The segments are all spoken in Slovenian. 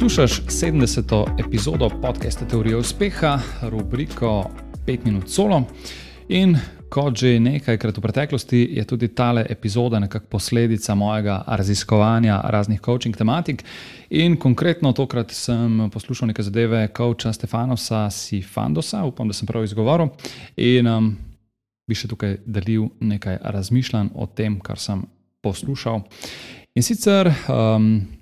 Poslušaj 70. epizodo podcasta Teorije uspeha, rubriko 5 minut solo. In kot že nekajkrat v preteklosti, je tudi tale epizoda nekako posledica mojega raziskovanja raznih coaching tematik. In konkretno tokrat sem poslušal neke zadeve coacha Stefanosa Sifandosa, upam, da sem prav izgovoril. In um, bi še tukaj delil nekaj razmišljanj o tem, kar sem poslušal. In sicer. Um,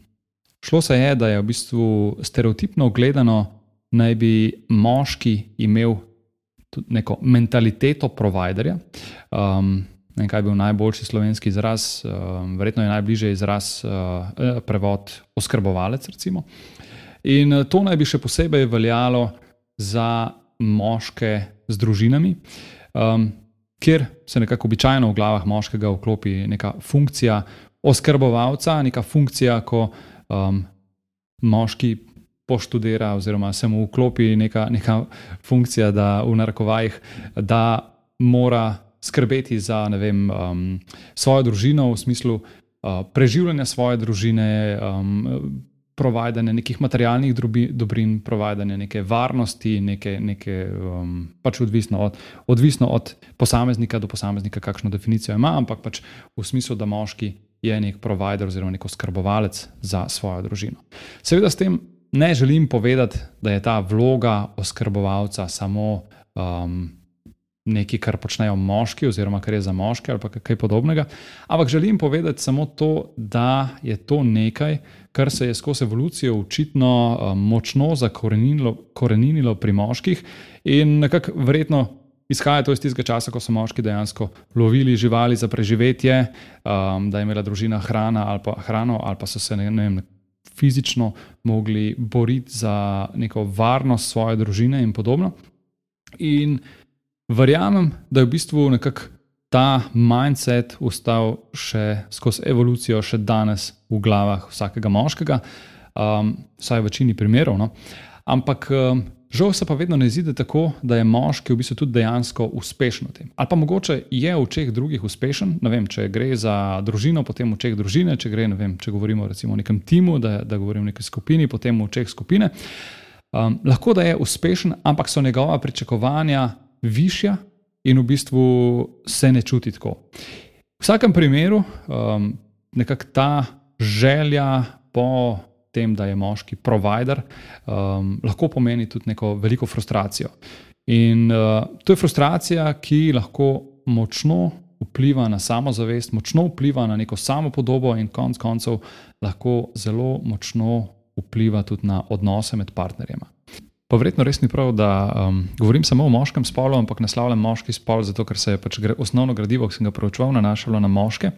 Šlo se je, da je v bistvu stereotipno gledano, naj bi moški imel neko mentaliteto providerja. Um, ne kaj je bil najboljši slovenski izraz, um, verjetno je najbližje izraz uh, prevod oskrbovalec. Recimo. In uh, to naj bi še posebej veljalo za moške z družinami, um, kjer se nekako običajno v glavah moškega vklopi neka funkcija oskrbovalca, neka funkcija, ko um, moški poštudira, oziroma se mu vklopi neka, neka funkcija, da v narekovajih, da mora skrbeti za vem, um, svojo družino v smislu uh, preživljanja svoje družine. Um, Provajdanje nekih materialnih dobrin, provajdanje neke varnosti, neke, neke, um, pač odvisno, od, odvisno od posameznika do posameznika, kakšno definicijo ima, ampak pač v smislu, da moški je nek provider oziroma nek oskrbovalec za svojo družino. Seveda s tem ne želim povedati, da je ta vloga oskrbovalca samo um, nekaj, kar počnejo moški, oziroma kar je za moške ali kaj podobnega. Ampak želim povedati samo to, da je to nekaj, kar se je skozi evolucijo očitno um, močno zakorenilo pri moških in nekako verjetno Izhaja to iz tistega časa, ko so moški dejansko lovili živali za preživetje, um, da je imela družina hrana ali pa, hrano, ali pa so se ne, ne vem, fizično mogli boriti za neko varnost svoje družine in podobno. In verjamem, da je v bistvu nekako ta mindset ustal še skozi evolucijo, še danes v glavah vsakega moškega, um, vsaj v večini primerov. No. Ampak. Um, Žal se pa vedno ne zide tako, da je moški v bistvu tudi dejansko uspešen v tem. Ali pa mogoče je v očeh drugih uspešen, vem, če gre za družino, potem v očeh družine, če, gre, vem, če govorimo o nekem timu, da, da govorimo o neki skupini, potem v očeh skupine. Um, lahko da je uspešen, ampak so njegova pričakovanja višja in v bistvu se ne čuti tako. V vsakem primeru um, nekako ta želja po tem, da je moški provider, um, lahko pomeni tudi neko veliko frustracijo. In uh, to je frustracija, ki lahko močno vpliva na samozavest, močno vpliva na neko samopodobo in konec koncev lahko zelo močno vpliva tudi na odnose med partnerjema. Pa verjetno res ni prav, da um, govorim samo o moškem spolu, ampak naslavljam moški spol, zato ker se je pač gre, osnovno gradivo, ki sem ga preučeval, nanašalo na moške.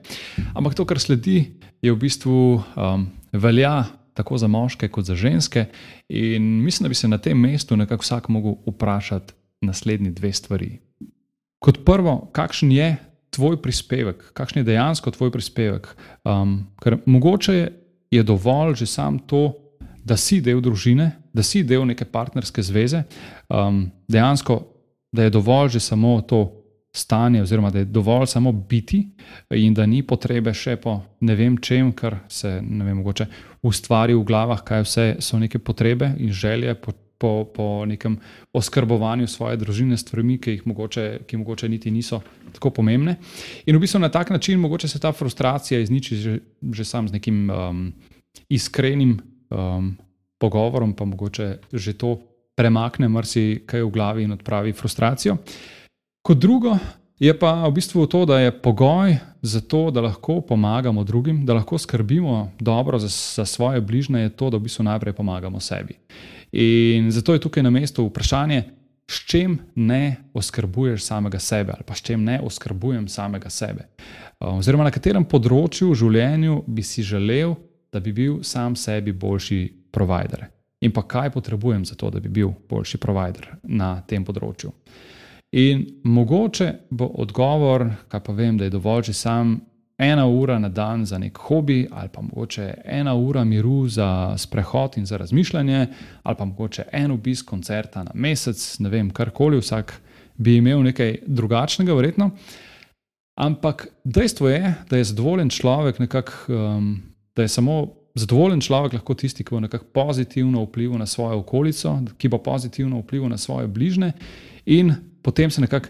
Ampak to, kar sledi, je v bistvu um, velja tako za moške, kot za ženske. In mislim, da bi se na tem mestu nekako vsak mogel vprašati naslednji dve stvari. Kot prvo, kakšen je tvoj prispevek, kakšen je dejansko tvoj prispevek? Um, ker mogoče je dovolj že sam to, da si del družine, da si del neke partnerske zveze, um, dejansko, da je dovolj že samo to, stanje, oziroma da je dovolj samo biti, in da ni potrebe še po ne vem čem, kar se ne vem, mogoče ustvari v glavah, kaj vse so neke potrebe in želje po, po, nekem oskrbovanju svoje družine s stvarmi, ki jih mogoče, ki mogoče niti niso tako pomembne. In v bistvu na tak način mogoče se ta frustracija izniči že, že sam z nekim um, iskrenim um, pogovorom, pa mogoče že to premakne marsikaj v glavi in odpravi frustracijo. Kot drugo je pa v bistvu to, da je pogoj za to, da lahko pomagamo drugim, da lahko skrbimo dobro za, za svoje bližnje, to, da v bistvu najprej pomagamo sebi. In zato je tukaj na mestu vprašanje, s čim ne oskrbuješ samega sebe, ali pa s čim ne oskrbujem samega sebe. Oziroma, na katerem področju v življenju bi si želel, da bi bil sam sebi boljši provider. In pa kaj potrebujem za to, da bi bil boljši provider na tem področju. In mogoče bo odgovor, kaj pa vem, da je dovolj že sam ena ura na dan za nek hobi, ali pa mogoče ena ura miru za sprehod in za razmišljanje, ali pa mogoče en obisk koncerta na mesec, ne vem, karkoli, vsak bi imel nekaj drugačnega, verjetno. Ampak dejstvo je, da je zadovoljen človek nekako, um, da je samo zadovoljen človek lahko tisti, ki bo nekako pozitivno vplival na svojo okolico, ki bo pozitivno vplival na svoje bližnje, in potem se nekako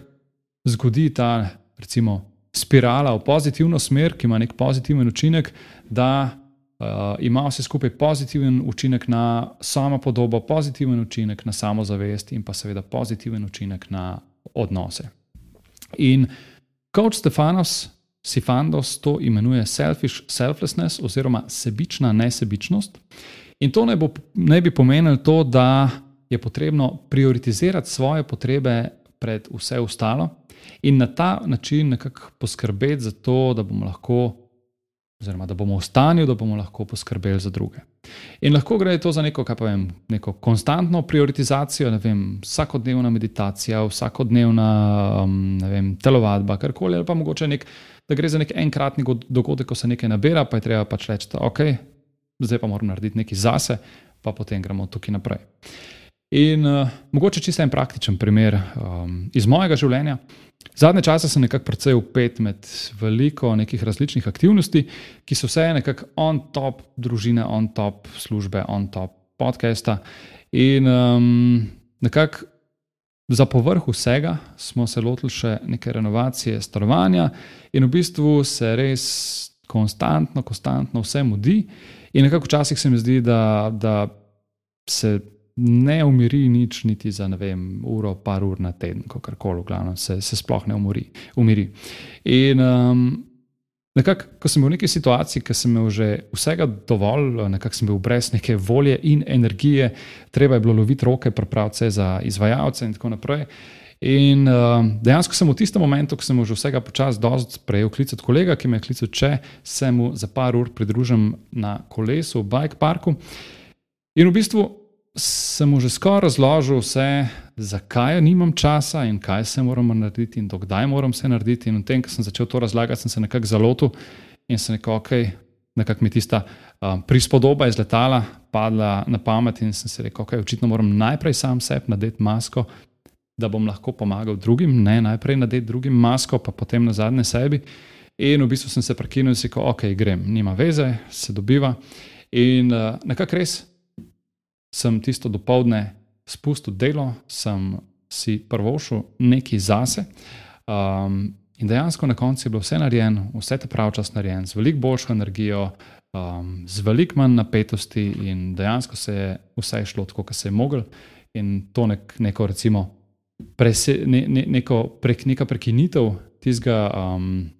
zgodi ta, recimo, spirala v pozitivno smer, ki ima nek pozitiven učinek, da uh, ima vse skupaj pozitiven učinek na samo podobo, pozitiven učinek na samozavest in pa seveda pozitiven učinek na odnose. In coach Stefanos Sifandos to imenuje selfish selflessness oziroma sebična nesebičnost. In to ne, bo, ne bi pomenilo to, da je potrebno prioritizirati svoje potrebe pred vse ostalo in na ta način nekako poskrbeti za to, da bomo lahko, oziroma da bomo v stanju, da bomo lahko poskrbeli za druge. In lahko gre to za neko, kaj pa vem, neko konstantno prioritizacijo, ne vem, vsakodnevna meditacija, vsakodnevna um, vem, telovadba, karkoli, ali pa mogoče nek da gre za nek enkratni dogodek, ko se nekaj nabira, pa je treba pač reči, da ok, zdaj pa moram narediti nekaj zase, pa potem gremo tukaj naprej. In uh, mogoče čisto en praktičen primer um, iz mojega življenja. Zadnje čase sem nekako precej upet med veliko nekih različnih aktivnosti, ki so vse nekako on top družine, on top službe, on top podcasta. In um, nekako Za povrh vsega smo se lotili še neke renovacije stanovanja, in v bistvu se res konstantno, konstantno vse mudi. In nekako včasih se mi zdi, da, da se ne umiri nič, niti za ne vem, uro, par ur na teden, kako koli, v glavnem se, se sploh ne umori. umiri. In um, Nekako, ko sem bil v neki situaciji, ki sem imel že vsega dovolj, nekako sem bil brez neke volje in energije, treba je bilo loviti roke, pripraviti se za izvajalce in tako naprej. In uh, dejansko sem v tistem momentu, ko sem že vsega počasi dosti prejel klic od kolega, ki me je klical, če se mu za par ur pridružim na kolesu v bike parku. In v bistvu sem mu že skoraj razložil vse, zakaj nimam časa in kaj se moramo narediti in dokdaj moram vse narediti. In v tem, ko sem začel to razlagati, sem se nekako zalotil in se nekako, okay, nekako mi tista um, prispodoba iz letala padla na pamet in sem si rekel, ok, očitno moram najprej sam sebi nadeti masko. Da bom lahko pomagal drugim, ne najprej nadeti drugim masko, pa potem na zadnje sebi. In v bistvu sem se prekinil in rekel, ok, grem, nima veze, se dobiva. In uh, nekako res sem tisto dopoledne spustil delo, sem si prvošil nekaj zase. Um, in dejansko na koncu je bilo vse narejeno, vse te pravčas narejeno, z veliko boljšo energijo, um, z veliko manj napetosti, in dejansko se je vse šlo tako, kot se je moglo. In to nek, neko, recimo, prese, ne, ne, neko prek, neka prekinitev tistega. Um,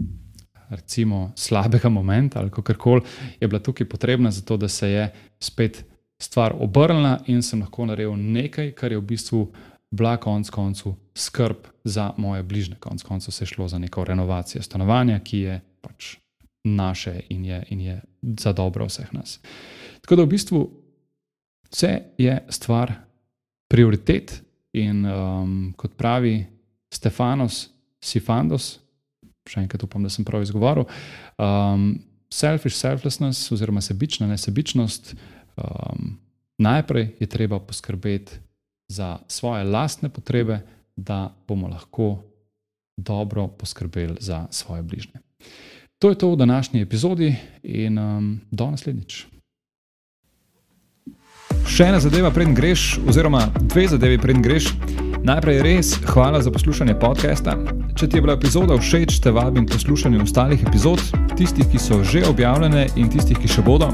Recimo, slabega momenta ali kako koli je bila tukaj potrebna, zato da se je spet stvar obrnila in sem lahko naredil nekaj, kar je v bistvu bila konec koncev skrb za moje bližnje. Konec koncev se je šlo za neko renovacijo stanovanja, ki je pač naše in je, in je za dobro vseh nas. Tako da v bistvu vse je stvar prioritet in um, kot pravi Stefanos Sifandos, še enkrat upam, da sem prav izgovoril. Um, selfish selflessness oziroma sebična nesebičnost um, najprej je treba poskrbeti za svoje lastne potrebe, da bomo lahko dobro poskrbeli za svoje bližnje. To je to v današnji epizodi in um, do naslednjič. Še ena zadeva, preden greš, oziroma dve zadevi, preden greš. Najprej res hvala za poslušanje podcasta. Če ti je bila epizoda všeč, te vabim poslušanje ostalih epizod, tistih, ki so že objavljene in tistih, ki še bodo.